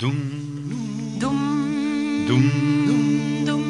Dum, dum, dum, dum,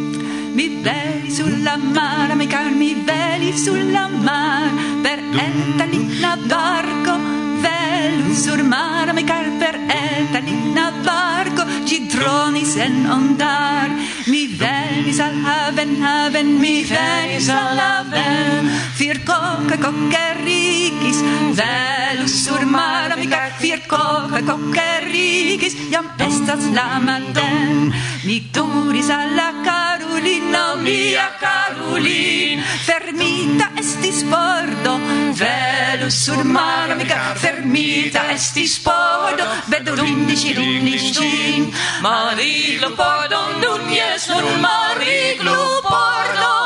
Mi veli sulla mare, amica, mi veli sulla mare, per Eltalina barco, velo sul mare, amica, per Eltalina barco, ci droni sen ondar. mi veli salhaven, haven, mi veli salhaven, fir coca, coca, ricis, velo sul mare, amica, fir kohe kokeriigis jam estas la maten. Mi turis alla Karulino, mia Karulin, fermita estis pordo, velu sur maro, mica fermita estis pordo, vedo l'undici, l'undici, mariglo pordo, nun jes, nun mariglo pordo.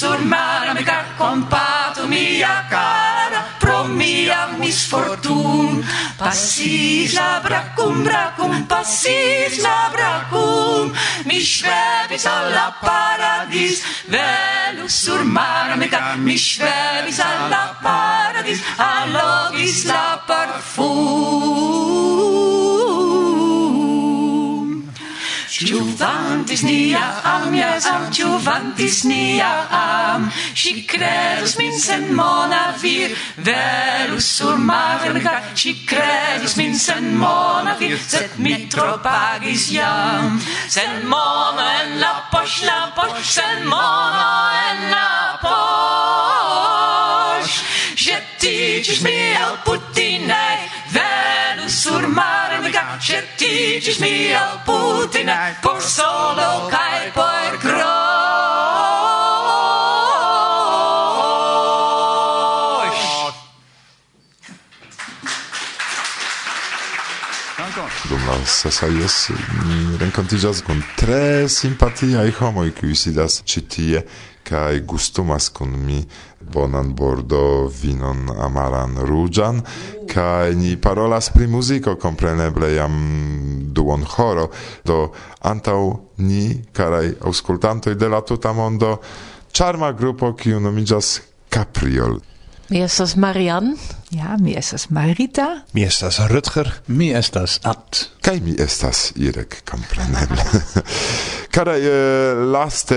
sur mare mi car compato mia cara pro mia misfortun passis la bracum bracum passis la bracum mi schwebis alla paradis velu sur mare mi car mi schwebis alla paradis allogis la parfum. Juventus nia am, yes am, Juventus nia am, si credus min sen mona vir, velus sur maverga, si credus min sen mona vir, set mitro pagis jam. Sen mona en la poș, la poș, sen mona en la poș, jeticis mi el put certigis mi al Putina solo cae por grosh. Dum la sesajes mi renkontiĝas kun tre simpatiaj homoj, kiuj sidas ĉi tie kaj gustumas kun mi bonan bordo vinon amaran ruĝan Kai ni parolas pri muziko kompreneble jam duon horo do antau ni karaj aŭskultantoj de la tuta mondo ĉarma grupo kiu nomiĝas Capriol. Mi estas Marian. Ja, mi estas Marita. Mi estas Rutger. Mi estas At. Kaj mi estas Irek, kompreneble. cara eh, laste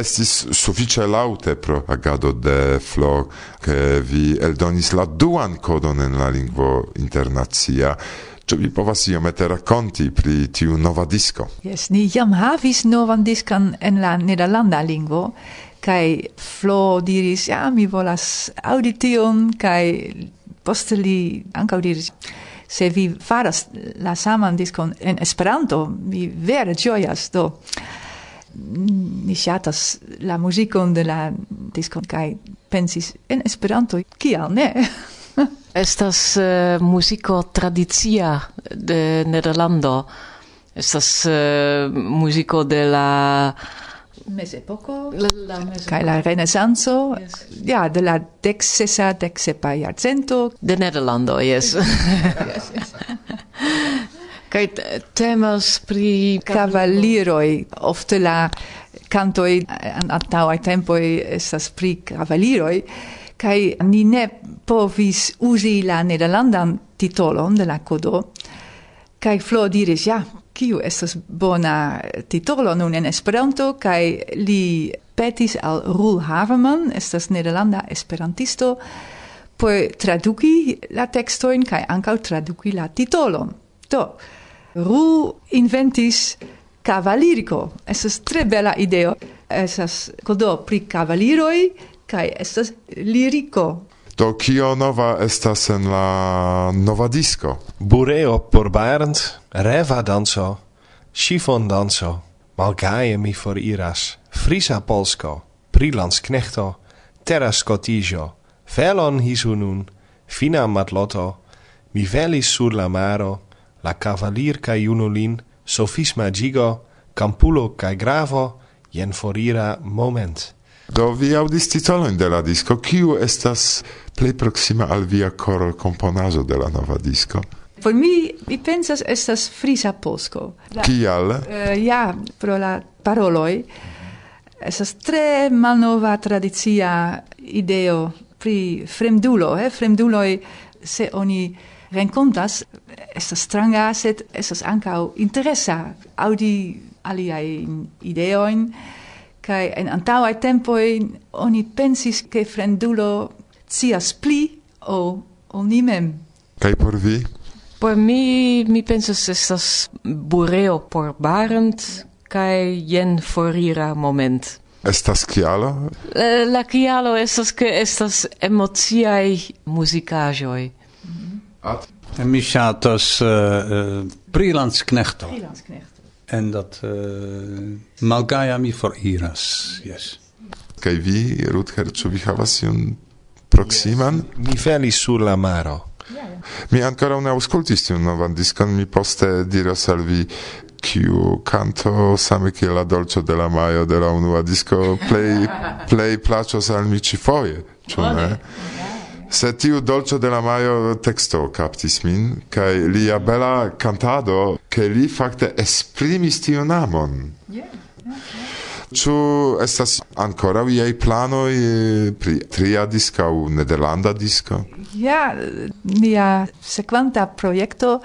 estis sufiĉe laŭte pro agado de Flo ke vi eldonis la duan kodon en la lingvo internacia Ĉu vi povas iomete rakonti pri tiu nova disko? Jes, ni jam havis novan diskan en la nederlanda lingvo, kaj Flo diris, ja, mi volas aŭdi tion, kaj poste li ankaŭ diris se vi faras la saman diskon en Esperanto, mi vere ĝojas do. Mm, ni ŝatas la muzikon de la diskon kaj pensis en Esperanto, kial ne? Estas uh, muziko tradicia de Nederlando. Estas uh, muziko de la Mesepoco, la, la mesepoco. Kaj la renesanco, yes. ja, de la decsesa, decsepa jarcento. De Nederlando, yes. yes, yes. Kaj temas pri cavalieroi ofte la cantoi an tempo tempoi estas pri cavalieroi kaj ni ne povis usi la nederlandan titolon de la codo, kaj Flo diris, ja, kiu estas bona titolo nun en Esperanto kaj li petis al Rul Haverman, estas nederlanda esperantisto, por traduki la tekstojn kaj ankaŭ traduki la titolon. Do Ru inventis cavalirico. Estas tre bela ideo. Estas kodo pri kavaliroj kaj estas liriko Do kio nova estas en la nova disco? Bureo porbarend, reva danso, chiffon danso, malgaje mi for iras, frisa polsko, prilans knechto, terra scotijo, velon hisunun, fina matloto, mi velis sur la maro, la cavalier ca junulin, sofisma gigo, campulo ca gravo, jen forira moment. Do vi audis titolojn de la disko, kiu estas plej proksima al via kor komponazo de la nova disko? Por mi, mi pensas estas frisa posko. Kial? Uh, ja, pro la paroloj. Estas tre malnova tradicia ideo pri fremdulo, eh? Fremduloj, se oni rencontas, estas stranga, sed estas ankaŭ interesa aŭdi aliajn ideojn, Kai en ai tempo oni pensis ke fremdulo cias pli o ol ni mem. Kaj por vi? Por mi mi pensas estas bureo por barent kai jen forira moment. Estas kialo? La, la kialo estas ke estas emociaj muzikaĵoj. Mm -hmm. At? Mi ŝatas uh, eh, uh, eh, Prilandsknechto. Prilandsknechto en dat uh, malgaja mi foriras, yes. Kaj vi, Rutger, ĉu vi havas iun proksiman? Yes. Mi felis sur la maro. Yeah. Mi ankoraŭ ne aŭskultis tiun novan diskon, mi poste diros al vi kiu canto same kiel la dolĉo de la majo de la unua disko plej plej plaĉos al mi ĉifoje, ĉu ne? se tiu dolce de la maio texto captis min, kai lia bela cantado, ke li fakte esprimis tion amon. Yeah. Ĉu estas ankoraŭ iaj planoj eh, pri tria disko aŭ nederlanda disko? Ja, nia sequanta proiecto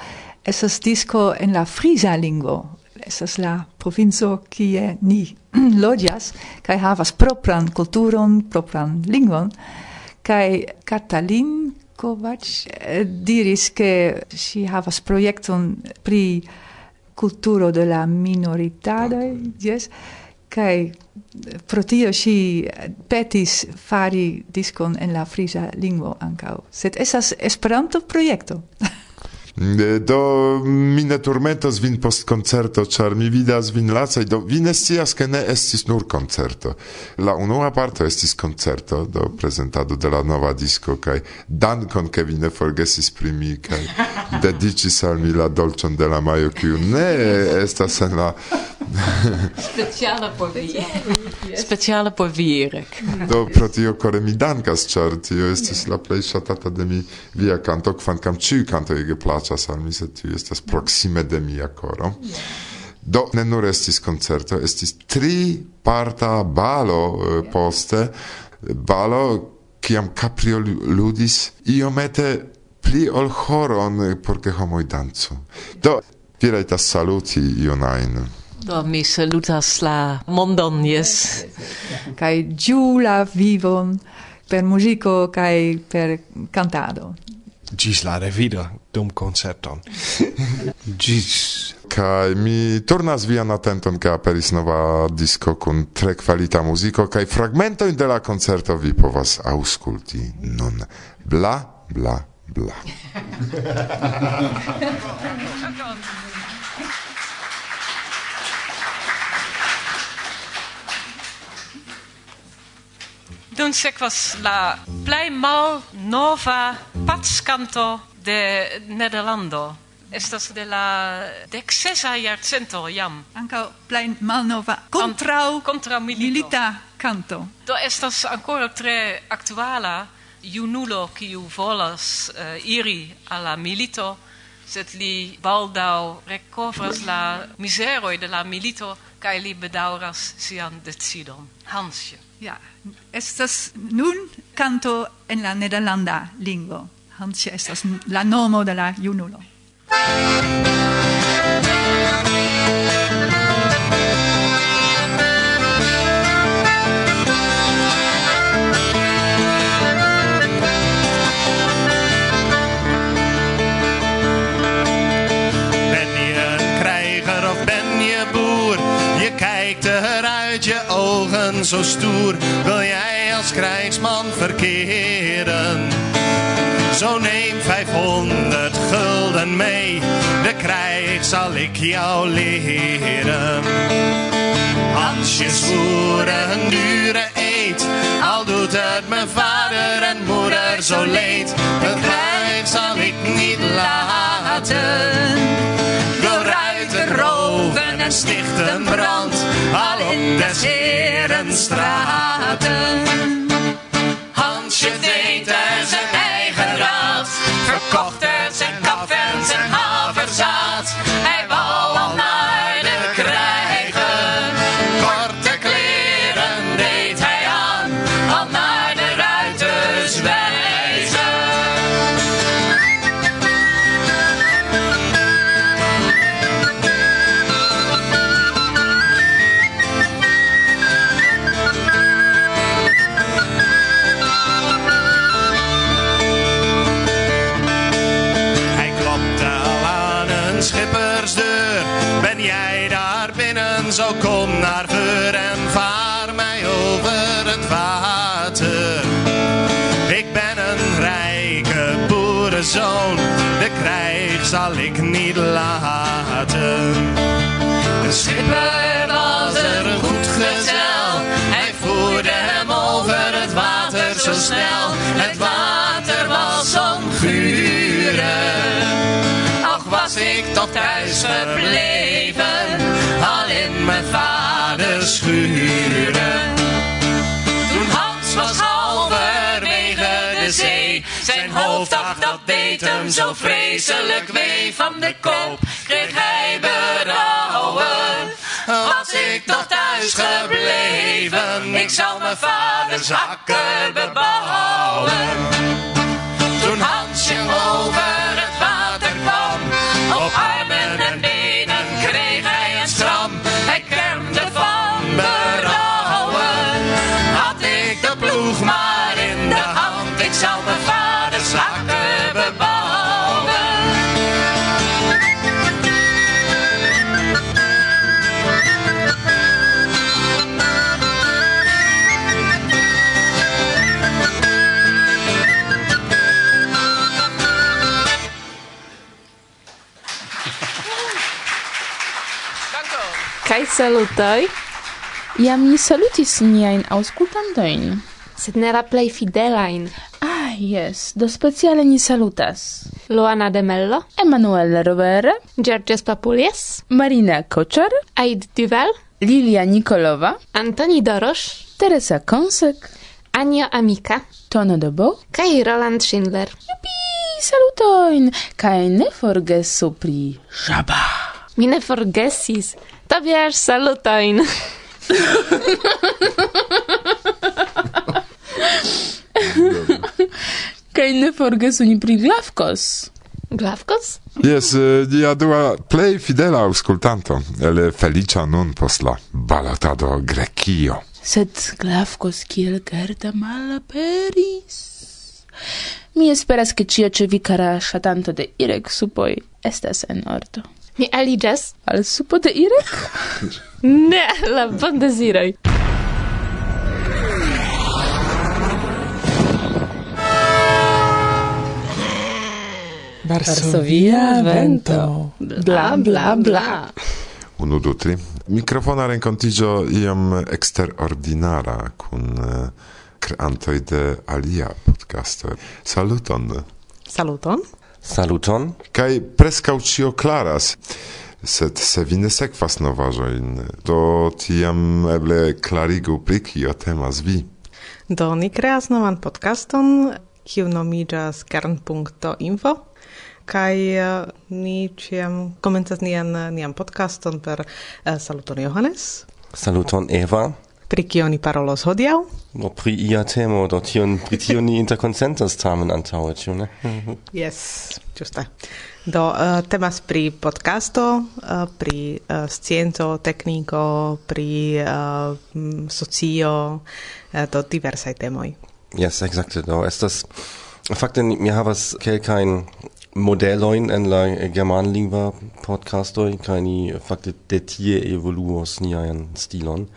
esas disco en la frisa lingvo. esas la provinco kie ni loĝas kaj havas propran kulturon, propran lingvon kai Katalin Kovac eh, diris ke si havas projekton pri kulturo de la minoritado yes kai pro tio si petis fari diskon en la frisa lingvo ankaŭ. Sed estas Esperanto projekto do mi ne turmentos vin post concerto, char mi vidas vin lacaj, do vi ne scias, ke ne estis nur concerto. La unua parto estis concerto, do prezentado de la nova disco, kaj dankon, ke vi ne forgesis pri mi, kaj dediĉis al mi la dolĉon de la majo, kiu ne estas en la Speciala por vi. Speciala por vi, Erik. Do, pro tio kore mi dankas, ĉar tio estis la plej ŝatata de mi via kanto, kvankam ĉiuj kantoj ege plaĉas al mi, sed tio estas proksime de mia koro. Do, ne nur estis koncerto, estis tri parta balo eh, poste, balo kiam Caprio ludis iomete pli ol horon eh, por ke homoj dancu. Do, Piraj tas saluti iunain. Do mi salutas la mondon, yes. Kai giu la vivon per musico kai per cantado. Gis la revido dum concerton. Gis. Kai mi turnas vian atenton ca aperis nova disco kun tre kvalita muziko kai fragmento de la concerto vi povas ausculti non bla bla bla. Dum sekvas la plej mal nova packanto de Nederlando. Estas de la dexesa jarcento jam. Ankaŭ plej malnova kontraŭ kontraŭ milita canto. Do estas ancora tre actuala junulo kiu volas uh, iri al la milito sed li baldaŭ rekovras la miseroi de la milito kaj li bedaŭras sian decidon. Hansje. Ja, estas nun canto en la nederlanda lingvo. Hansje estas la nomo de la junulo. Zo stoer. Wil jij als krijgsman verkeren? Zo neem 500 gulden mee. De krijg zal ik jou leren. Hansje zwoer een dure eet. Al doet het mijn vader en moeder zo leed. Het krijg zal ik niet laten. Roven en stichten brand. Al op des heren straten. Hansje zal ik niet laten. De schipper was er een goed gezel. Hij voerde hem over het water zo snel. Het water was om guren. Ach, was ik toch thuis gebleven, al in mijn vaders schuren. Ach, dat deed hem zo vreselijk wee. Van de koop kreeg hij berouwen. Was ik toch thuis gebleven, ik zou mijn vaders akker bebouwen. Toen Hansje over Danko. Kaj salutoj. Jam ni salutis niajn aŭskultantojn. Sed ne la plej fidelajn. Ah, jes, do speciale ni salutas. Luana de Mello, Emanuel Rovere, Georges Papulies, Marina Koczar, Aid Duval, Lilia Nikolova, Antoni Dorosz, Teresa Konsek, Ania Amika, Tono Dobo, kaj Roland Schindler. Jupi, salutojn, kaj ne forgesu pri żaba. Mi ne forgesis. Tobiasz salutojn. Kaj ne forgesu ni pri Glavkos. Glavkos? Yes, eh, dia dua play fidela auscultanto, ele felicia nun post la balotado Grekio. sed Glavkos kiel Gerda malaperis. Mi esperas che ĉio ĉe vi kara ŝatanto de Irek supoj estas en ordo. Mi aliĝas al supo de Irek? ne, la bondeziroj. Varsovia vento. Bla bla bla. Uno, du, tri. Mikrofona renkontigio iom eksterordinara kun kreantoj eh, de alia podcasto. Saluton. Saluton. Saluton. Kaj preskaŭ ĉio klaras sed se vi ne sekvas novaĵojn, do tiam eble klarigu pri kio temas vi. Do ni kreas novan podcaston, kiu nomiĝas kern.info kai uh, ni ciam komencas nian eh, nian podcaston per uh, saluton Johannes. Saluton Eva. Pri kio ni parolos hodiaŭ? No pri ia temo, do tion pri tio ni interkonsentas tamen antaŭe, ĉu ne? yes, ĝuste. Do uh, temas pri podcasto, uh, pri uh, scienco, tekniko, pri uh, socio, uh, do diversaj temoj. Yes, exacte. Do estas Fakte, mi havas kelkajn modeloin en la germanlingva podcastoj kaj ni fakte de tie evoluos nian stilon.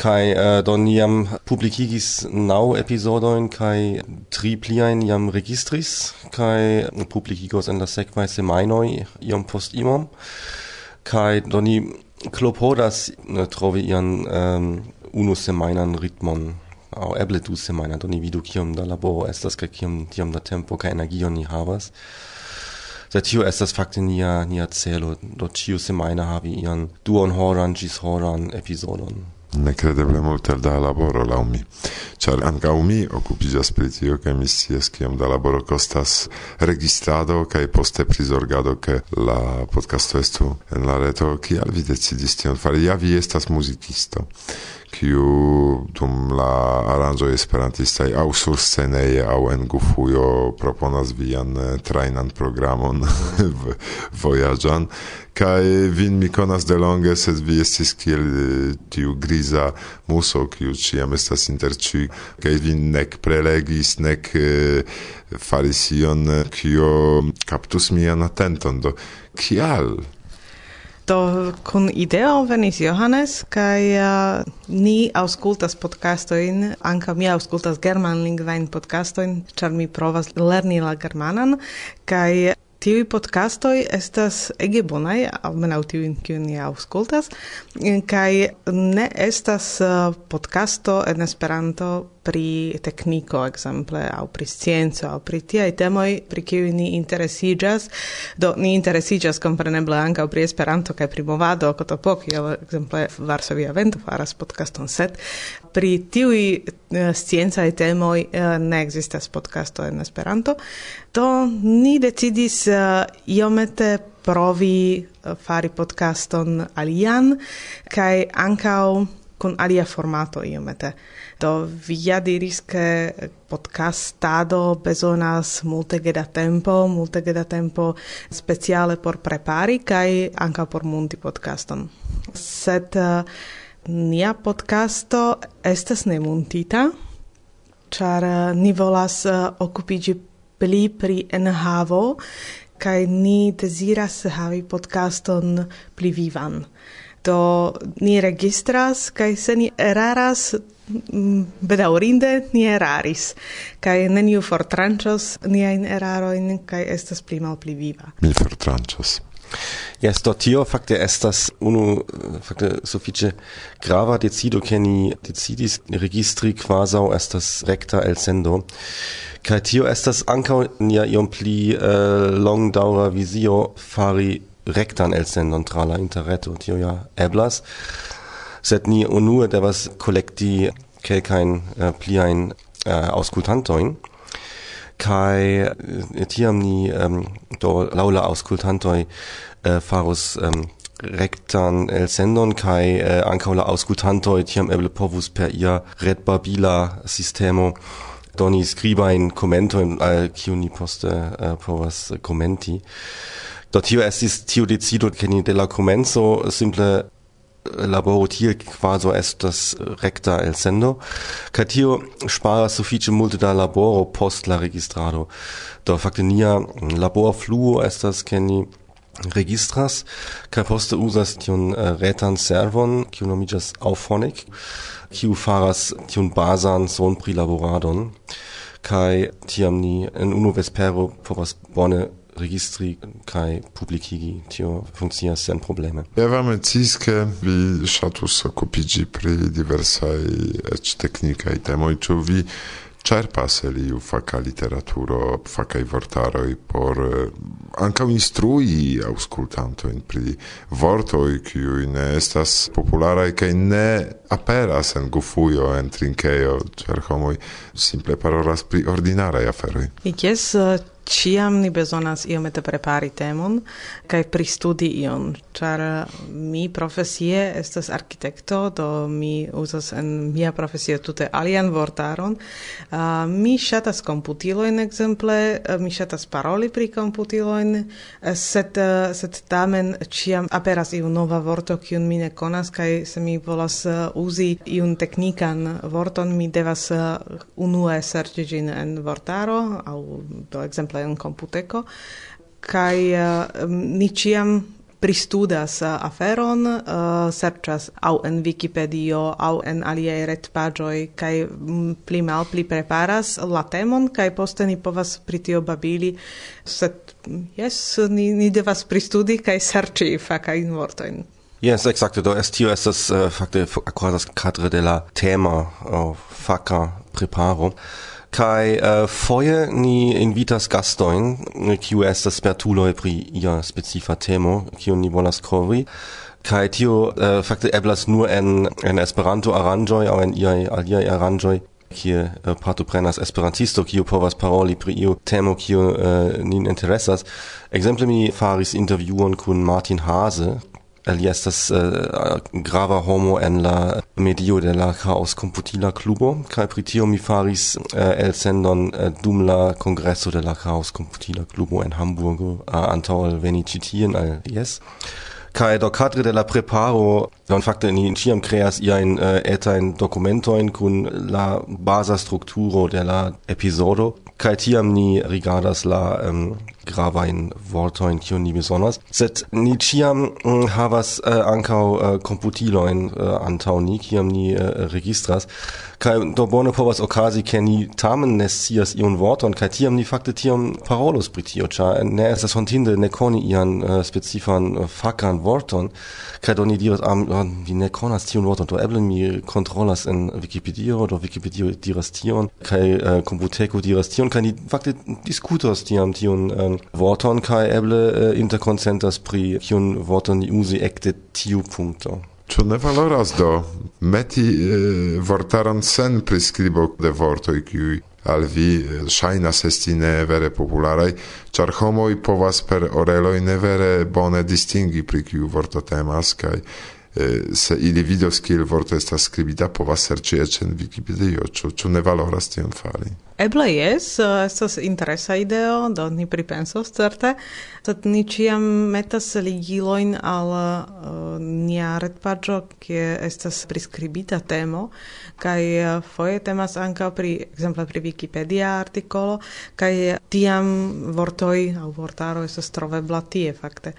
Kai äh, eh, don iam publikigis nau episodoin kai tri pliain iam registris kai publikigos en la sekvaj semajnoj iom post imom kai doni klopodas ne trovi ian um, unu semajnan ritmon au eble du semajna do ni vidu kiom da laboro estas kaj kiom tiom da tempo kaj energio ni havas. Sed tio estas fakte nia nia celo. Do tio semaina havi ian duon horan ĝis horan epizodon. Nekredeble multe da laboro laŭ mi. Char anca mi occupigas pri tio kaj mi scias kiom da laboro kostas registrado kaj poste prisorgado che la podcasto estu en la reto. Kial vi decidis tion fari? Ja vi estas muzikisto kiu dum la aranĝo esperantistaj aŭ sursceneje aŭ en gufujo proponas vian eh, trajnan programon vojaĝan kaj vin mi konas delonge sed vi estis kiel eh, tiu griza muso kiu ĉiam estas inter ĉiuj. Kaj vin nek prelegis nek eh, faris ion kio kaptus mian atenton. Do kial? Do kun ideo venis Johannes kaj uh, ni aŭskultas podcastojn, ankaŭ mi aŭskultas germanlingvajn podcastojn, ĉar mi provas lerni la germanan kaj tiuj podcastoj estas ege bonaj, almenaŭ tiujn kiujn ni aŭskultas, kaj ne estas uh, podcasto en Esperanto pri tekniko ekzemple au pri scienco au pri tiai temoj pri kiuj ni interesiĝas. Do ni interesiĝas compreneble, anca pri Esperanto kaj pri movado Kotopok kiel ekzemple Varsovia Vento faras podcaston set pri tiui uh, sciencaj temoj uh, ne ekzistas podcasto en Esperanto. Do ni decidis uh, iomete provi fari podcaston alian kaj ankaŭ con alia formato iomete. Do vi ja diris che podcastado bezonas multe da tempo, multe da tempo speciale por prepari kai anka por munti podcaston. Sed uh, nia podcasto estas ne muntita char uh, eh, ni volas uh, okupiĝi pli pri enhavo kai ni deziras havi podcaston pli vivan. Do ni registras, kai se ni eraras, mm, bedaurinde ni eraris, kai neniu fortranchos ni eraro in kai estas pli mal pli viva. Mil fortranchos. Yes, do tio fakte estas unu fakte sufiĉe grava decido ke ni decidis registri quasau estas rekta elsendo kaj tio estas ankaŭ nia iom pli uh, longdaŭra vizio fari rectan elsendon tra la interreto tio ja eblas. Sed ni unue devas kolekti kelkajn uh, pliajn uh, aŭskultantojn. Kai eh, tiam ni um, do laula auscultantoi uh, farus um, rectan el sendon kai uh, ankaŭ la tiam eble povus per ia redbabila sistemo doni skribajn komentojn al kiu ni poste uh, povas komenti. Do tio estis tio decido ke ni de la komenco simple äh, laboro tie quasi estas recta el sendo. Kaj tio ŝparas sufiĉe multe da laboro post la registrado. Do fakte nia laborfluo estas ke ni registras kaj poste uzas tiun äh, retan servon kiu nomiĝas Auphonic kiu faras tiun bazan sonprilaboradon kaj tiam ni en unu vespero povas bone registri kai publikigi tio funkcias sen probleme. Evam etis ke vi shatus okupiĝi pri diversai ec teknikaj temoi ĉu vi cerpas el iu faca literaturo, facai vortaroi por eh, ancau instrui auscultantoin pri vortoi kiui ne estas popularae cae ne aperas en gufuio, en trinceio, cer homoi simple parolas pri ordinarae aferoi. Ic ciam ni bezonas iomete prepari temon kaj pristudi ion, ĉar mi profesie estas arkitekto, do mi uzas en mia profesio tute alian vortaron. Uh, mi ŝatas komputilojn ekzemple, uh, mi ŝatas paroli pri komputilojn, sed uh, sed uh, tamen ciam aperas iu nova vorto kiun mi ne konas kaj se mi volas uh, uzi iun teknikan vorton, mi devas uh, unue serĉi ĝin en vortaro aŭ do ekzemple kaj en komputeko kaj eh, ni ĉiam pristudas eh, aferon, uh, serĉas aŭ en Wikipedio aŭ en aliaj retpaĝoj kaj pli malpli preparas la temon kaj poste ni povas pri tio babili, sed jes, ni, ni devas pristudi kaj serĉi fakajn vortojn. Yes, exacte. Do estio estas uh, fakte akurazas kadre de la tema uh, faka preparo kai äh, uh, foje ni invitas gastoin äh, kiu estas spertuloj pri ia specifa temo kiu ni volas kovri kai tio uh, fakte eblas nur en en Esperanto aranjoi aŭ en iaj aliaj aranjoi kie uh, partoprenas esperantisto kiu povas paroli pri iu temo kiu uh, nin interesas. Ekzemple mi faris intervjuon kun Martin Hase Li estas uh, grava homo en la medio de la Chaos Computila Clubo, kaj pri tio mi faris uh, elsendon uh, dum la kongreso de la Chaos Computila Clubo en Hamburgo uh, antaŭ alveni ĉi tien al jes. Kaj do kadre de la preparo don fakte ni ĉiam kreas iajn uh, etajn dokumentojn kun la baza strukturo de la epizodo kaj tiam ni rigardas la um, gravajn vortojn, kiun ni bezonas, sed ni ĉiam mm, havas uh, ankaŭ äh, uh, komputilojn uh, äh, antau ni, kiam ni uh, registras, kai do bone povas okazi, ke ni tamen ne scias iun vorton, kai tiam ni fakte tiam parolus pri tio, ĉar ne estas hontinde ne koni ian uh, specifan uh, fakan vorton, kai do ni diros, am, um, vi ne konas tiun vorton, do eble mi kontrolas en wikipedia do wikipedia diras tion, kai uh, computeko diras tion, kai ni fakte diskutos tiam tiun um, vorton kai eble uh, interkonsentas pri kiun vorton uzi ekde tiu punkto. Ĉu ne valoras do meti eh, vortaron sen priskribo de vortoj kiuj al vi eh, ŝajnas esti ne vere popularaj, ĉar homoj povas per oreloj ne vere bone distingi pri kiu vorto temas kaj Eh, se ili vidos kiel vorto estas skribita povas serĉi eĉ en Vikipedio, ĉu ĉu ne valoras tion fari? Eble jes, eh, estas interesa ideo, do ni pripensos certe, sed ni ĉiam metas ligiloin al uh, nia retpaggio, kie estas prescribita temo, kaj uh, foje temas ankaŭ pri, ekzemple pri Wikipedia artikolo, kaj tiam vortoj aŭ vortaro estas trovebla tie fakte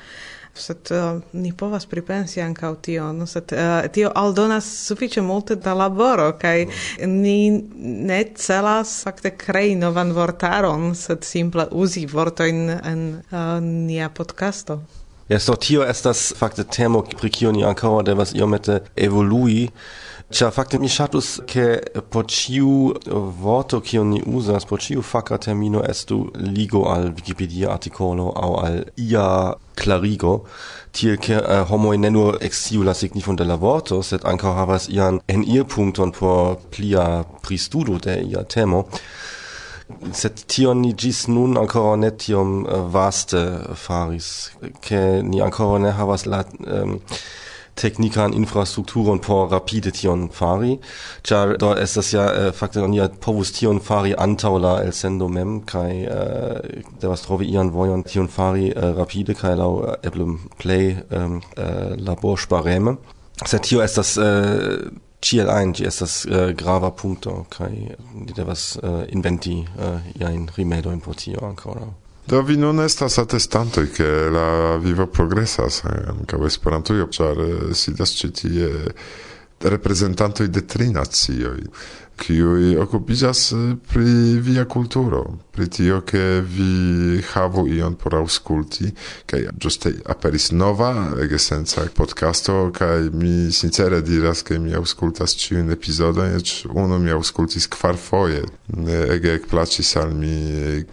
sed uh, ni povas pripensi ankaŭ tion, sed uh, tio aldonas sufiĉe multe da laboro kaj mm. ni ne celas fakte krei novan vortaron, sed simple uzi vortojn en uh, nia podcasto. Ja, so tio estas fakte temo pri kio ni ankaŭ devas iomete evolui Cia, fakte mi shatus ke po ciu vorto kion ni uzas, po ciu faka termino estu ligo al Wikipedia articolo au al ia clarigo, tiel ke eh, uh, homoi ne nur exciu la signifon de la vorto, sed anca havas ian en ir puncton por plia pristudo de ia temo, sed tion ni gis nun ancora ne tiom eh, vaste faris, ke ni ancora ne havas la... Um, teknikan infrastrukturon por rapide tion fari, char do estas ja äh, fakte oni povus tion fari antaŭ la elsendo mem kai äh, eh, der was trovi ian vojon tion fari äh, rapide kaj laŭ uh, eble ähm, äh, labor spareme Sed tio estas äh, Ciel ein, ci estas äh, grava punto, kai ni devas äh, inventi äh, ja in rimedo in tio ancora. Do vi nun estas atestantoj, ke la vivo progresas eh, ankaŭ Esperantujo, ĉar eh, sidas ĉi tie reprezentantoj de tri nacioj kiui occupigas pri via kulturo, pri tio ke vi havu ion por ausculti, kaj giuste aperis nova, ege senza podcasto, kaj mi sincere diras ke mi auscultas ciun episodo, ec uno mi auscultis kvar foje, ege ec placis al mi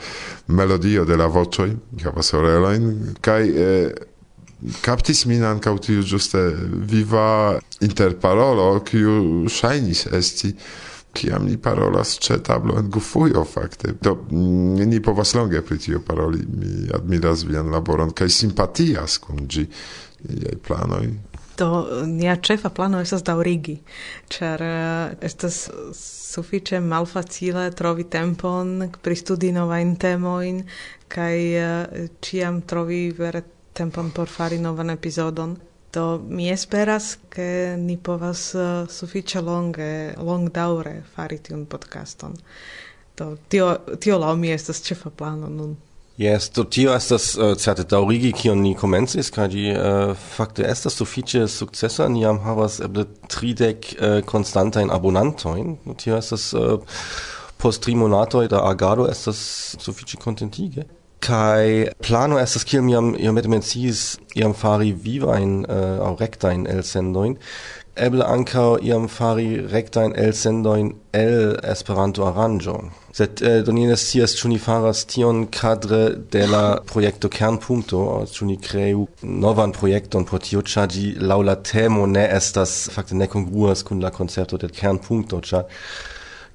melodio de la vocioi, havas orelojn, kai... Eh, captis min ankaŭ tiu ĝuste viva interparolo, kiu ŝajnis esti kiam ni parolas ĉe tablo en gufujo fakte. Do ni povas longe pri tio paroli. Mi admiras vian laboron kaj simpatias kun ĝi iaj planoj. Do nia ĉefa plano estas daŭrigi, ĉar eh, estas sufiĉe malfacile trovi tempon pristudi novajn temojn kaj eh, ĉiam trovi vere tempon por fari novan epizodon. Do mi esperas ke ni povas uh, sufiĉe longe, longdaŭre fari tiun podcaston. Do tio tio laŭ mi estas ĉefa plano nun. Yes, do tio estas uh, certe daŭrigi kion ni komencis kaj ĝi uh, fakte estas sufiĉe sukcesa ni jam havas eble tridek uh, konstantajn abonantojn tio estas uh, post tri monatoj da agado estas sufiĉe kontentige kai plano estas kiam io mit menciis iam fari vivajn uh, aŭ el sendoin eble anka iam fari rektajn elsendojn el Esperanto aranĝo. Sed eh, uh, do ni ne faras tion kadre de la projekto kernpunkto? Chuni creu novan projekton por tio ĉar laula temo ne estas fakte ne kongruas kun la concerto de kernpunkto cha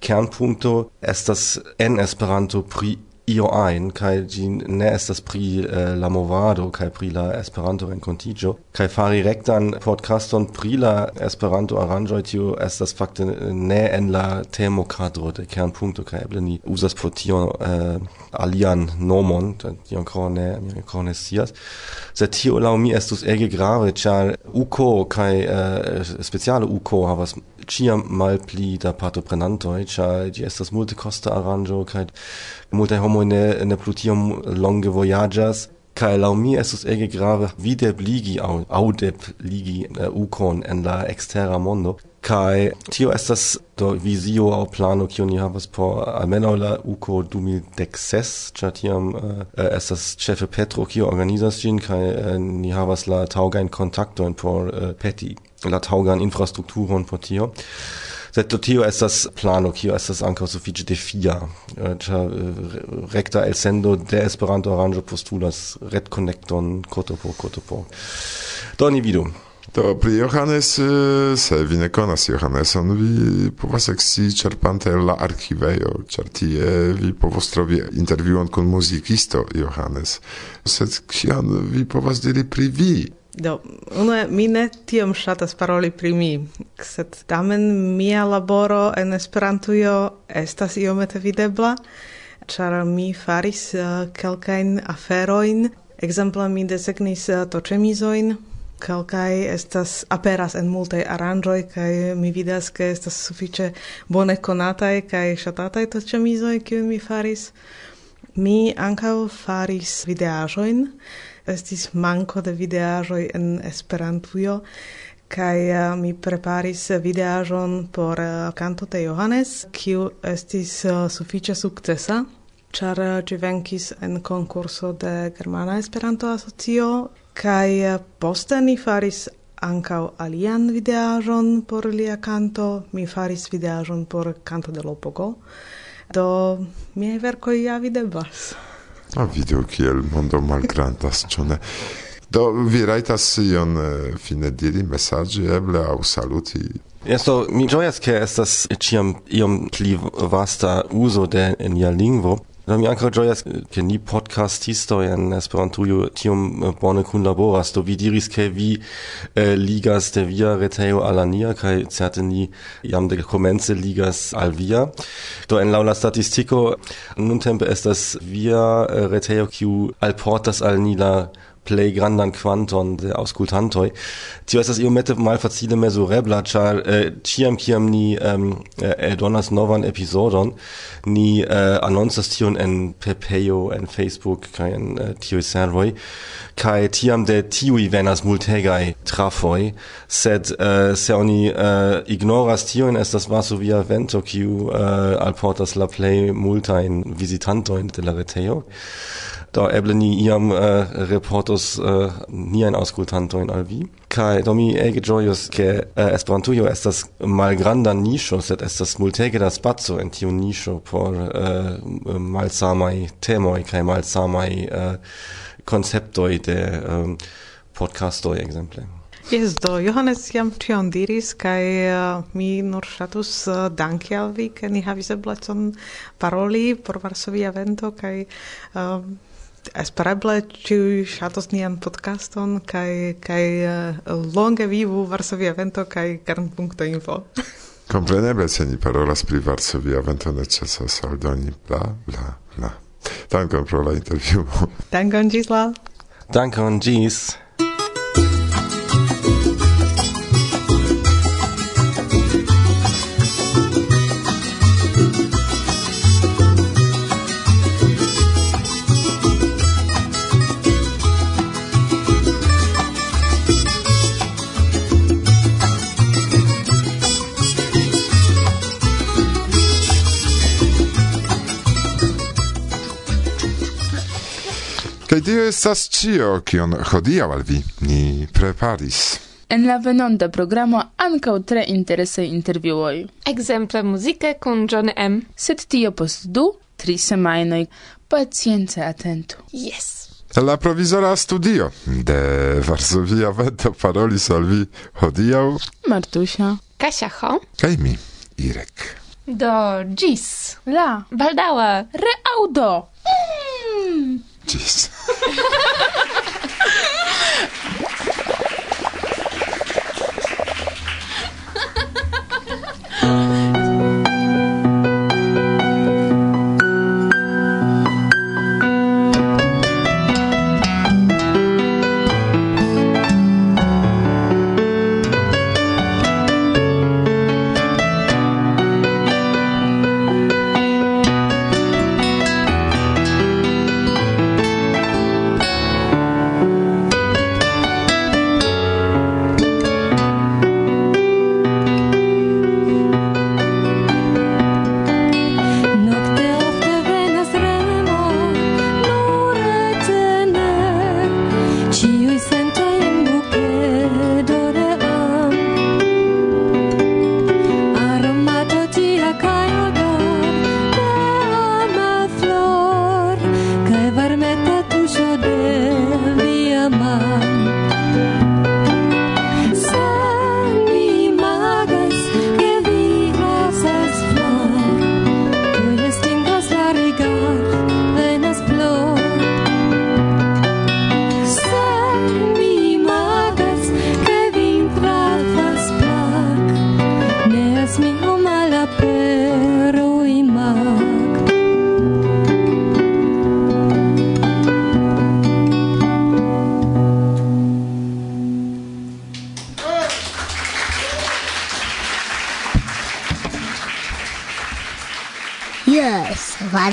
Kernpunkto estas en Esperanto pri io ein kai gin ne estas pri eh, la movado kai pri la esperanto en contigio kai fari rektan podcaston pri la esperanto aranĝoj tio estas fakte ne en la temo kadro de kernpunkto kai eble ni uzas por tio eh, alian nomon tio ankoraŭ ne mi ankoraŭ ne scias sed tio la mi estus ege grave char uko kai eh, speciale uko havas chiam mal pli da partoprenantoj ĉar ĝi estas multekosta aranĝo kaj multe homo ne, ne plu tiom longe voyagas kai laŭ mi estus ege grave videbligi aŭ aŭdebligi uh, ukon en la ekstera mondo kai tio estas do visio au plano kiun ni havas por almeno la uko 2006 ĉar tiam uh, estas ĉefe Petro kiu organizas ĝin kai uh, ni havas la taŭgajn kontaktojn por uh, peti la taŭgan infrastrukturon por tio sed do tio estas plano kio estas ankaŭ sufiĉe defia eh, ĉar uh, rekta elsendo de Esperanto aranĝo postulas retkonekton koto po koto po do ni vidu To pri Johannes, eh, se vi ne konas Johanneson, vi povas eksi ĉerpante el la arkivejo, ĉar tie vi povos trovi intervjuon kun muzikisto Johannes. Sed kion vi povas diri pri vi? Do, unue mi ne tiom ŝatas paroli pri mi, sed tamen mia laboro en Esperantujo estas iomete videbla, ĉar mi faris uh, kelkajn aferojn. Ekzemple mi desegnis uh, toĉemizojn, kelkaj estas aperas en multaj aranĝoj kaj mi vidas ke estas sufiĉe bone konataj kaj ŝatataj toĉemizoj, kiujn mi faris. Mi ankaŭ faris videaĵojn estis manko de videaĵoj en Esperantujo kaj eh, mi preparis videaĵon por eh, kanto de Johannes, kiu estis eh, sufiĉe sukcesa, ĉar ĝi venkis en konkurso de Germana Esperanto-Asocio kaj poste ni faris ancau alian videajon por lia canto, mi faris videajon por canto de Lopogo, do miei vercoi videbas. A vidu kiel mondo malgrandas, ĉu ne? Do vi rajtas ion eh, fine diri mesaĝi eble aŭ saluti Yes, do mi gioias ke estas ciam iom pli vasta uso de nia lingvo Do mi ankaŭ ĝojas, eh, ke ni podcastistoj en Esperantujo tiom eh, bone kunlaboras. Do vi diris, ke vi eh, ligas de via retejo al nia kaj certe ni jam dekomence ligas al via. Do en laŭ la statistiko nuntempe estas via eh, retejo kiu alportas al ni la play grandan quanton de auscultantoi. Tio estas iomete malfacile mesurebla, char eh, ciam ciam ni um, eldonas novan episodon, ni eh, anoncas tion en Pepejo, en Facebook kai en eh, tiuj servoi, kai tiam de tiui venas multegai trafoi, sed eh, se oni eh, ignoras tion, estas Varsovia vento, kiu eh, alportas la plej multain visitantoin de la reteo do eble ni iam uh, reportos äh, uh, ein auskultanto in alvi kai do mi ege joyos ke uh, Esperantujo estas malgranda nicho sed estas multege da spazio en tiu nicho por uh, malsamai temoi kai malsamai uh, konceptoj de ähm, um, podcastoi exemple Yes, do, Johannes jam tion diris, kai uh, mi nur shatus uh, danki al vi, ke ni havis eblecon paroli por Varsovia vento, kai uh, espereble ĉiuj ŝatos nian podcaston kaj kaj uh, longe vivu Varsovia Vento kaj Kernpunkto Info. Kompreneble, se ni parolas pri Varsovia Vento necesas aldoni bla bla bla. Dankon pro la intervjuo. Dankon ĝis la. Dankon ĝis. estas cio kion hodiaŭ al vi ni preparis. En la venonta programo ankaŭ tre interesaj intervjuoj. Ekzemple muzike kun John M. Sed tio post du, tri semajnoj. Pacience atentu. Yes! La provizora studio de Varsovia Veto parolis al vi hodiaŭ Martusia, Kasia Ho kaj mi, Irek. Do gis la baldaŭa Reaudo. Mm. Gis.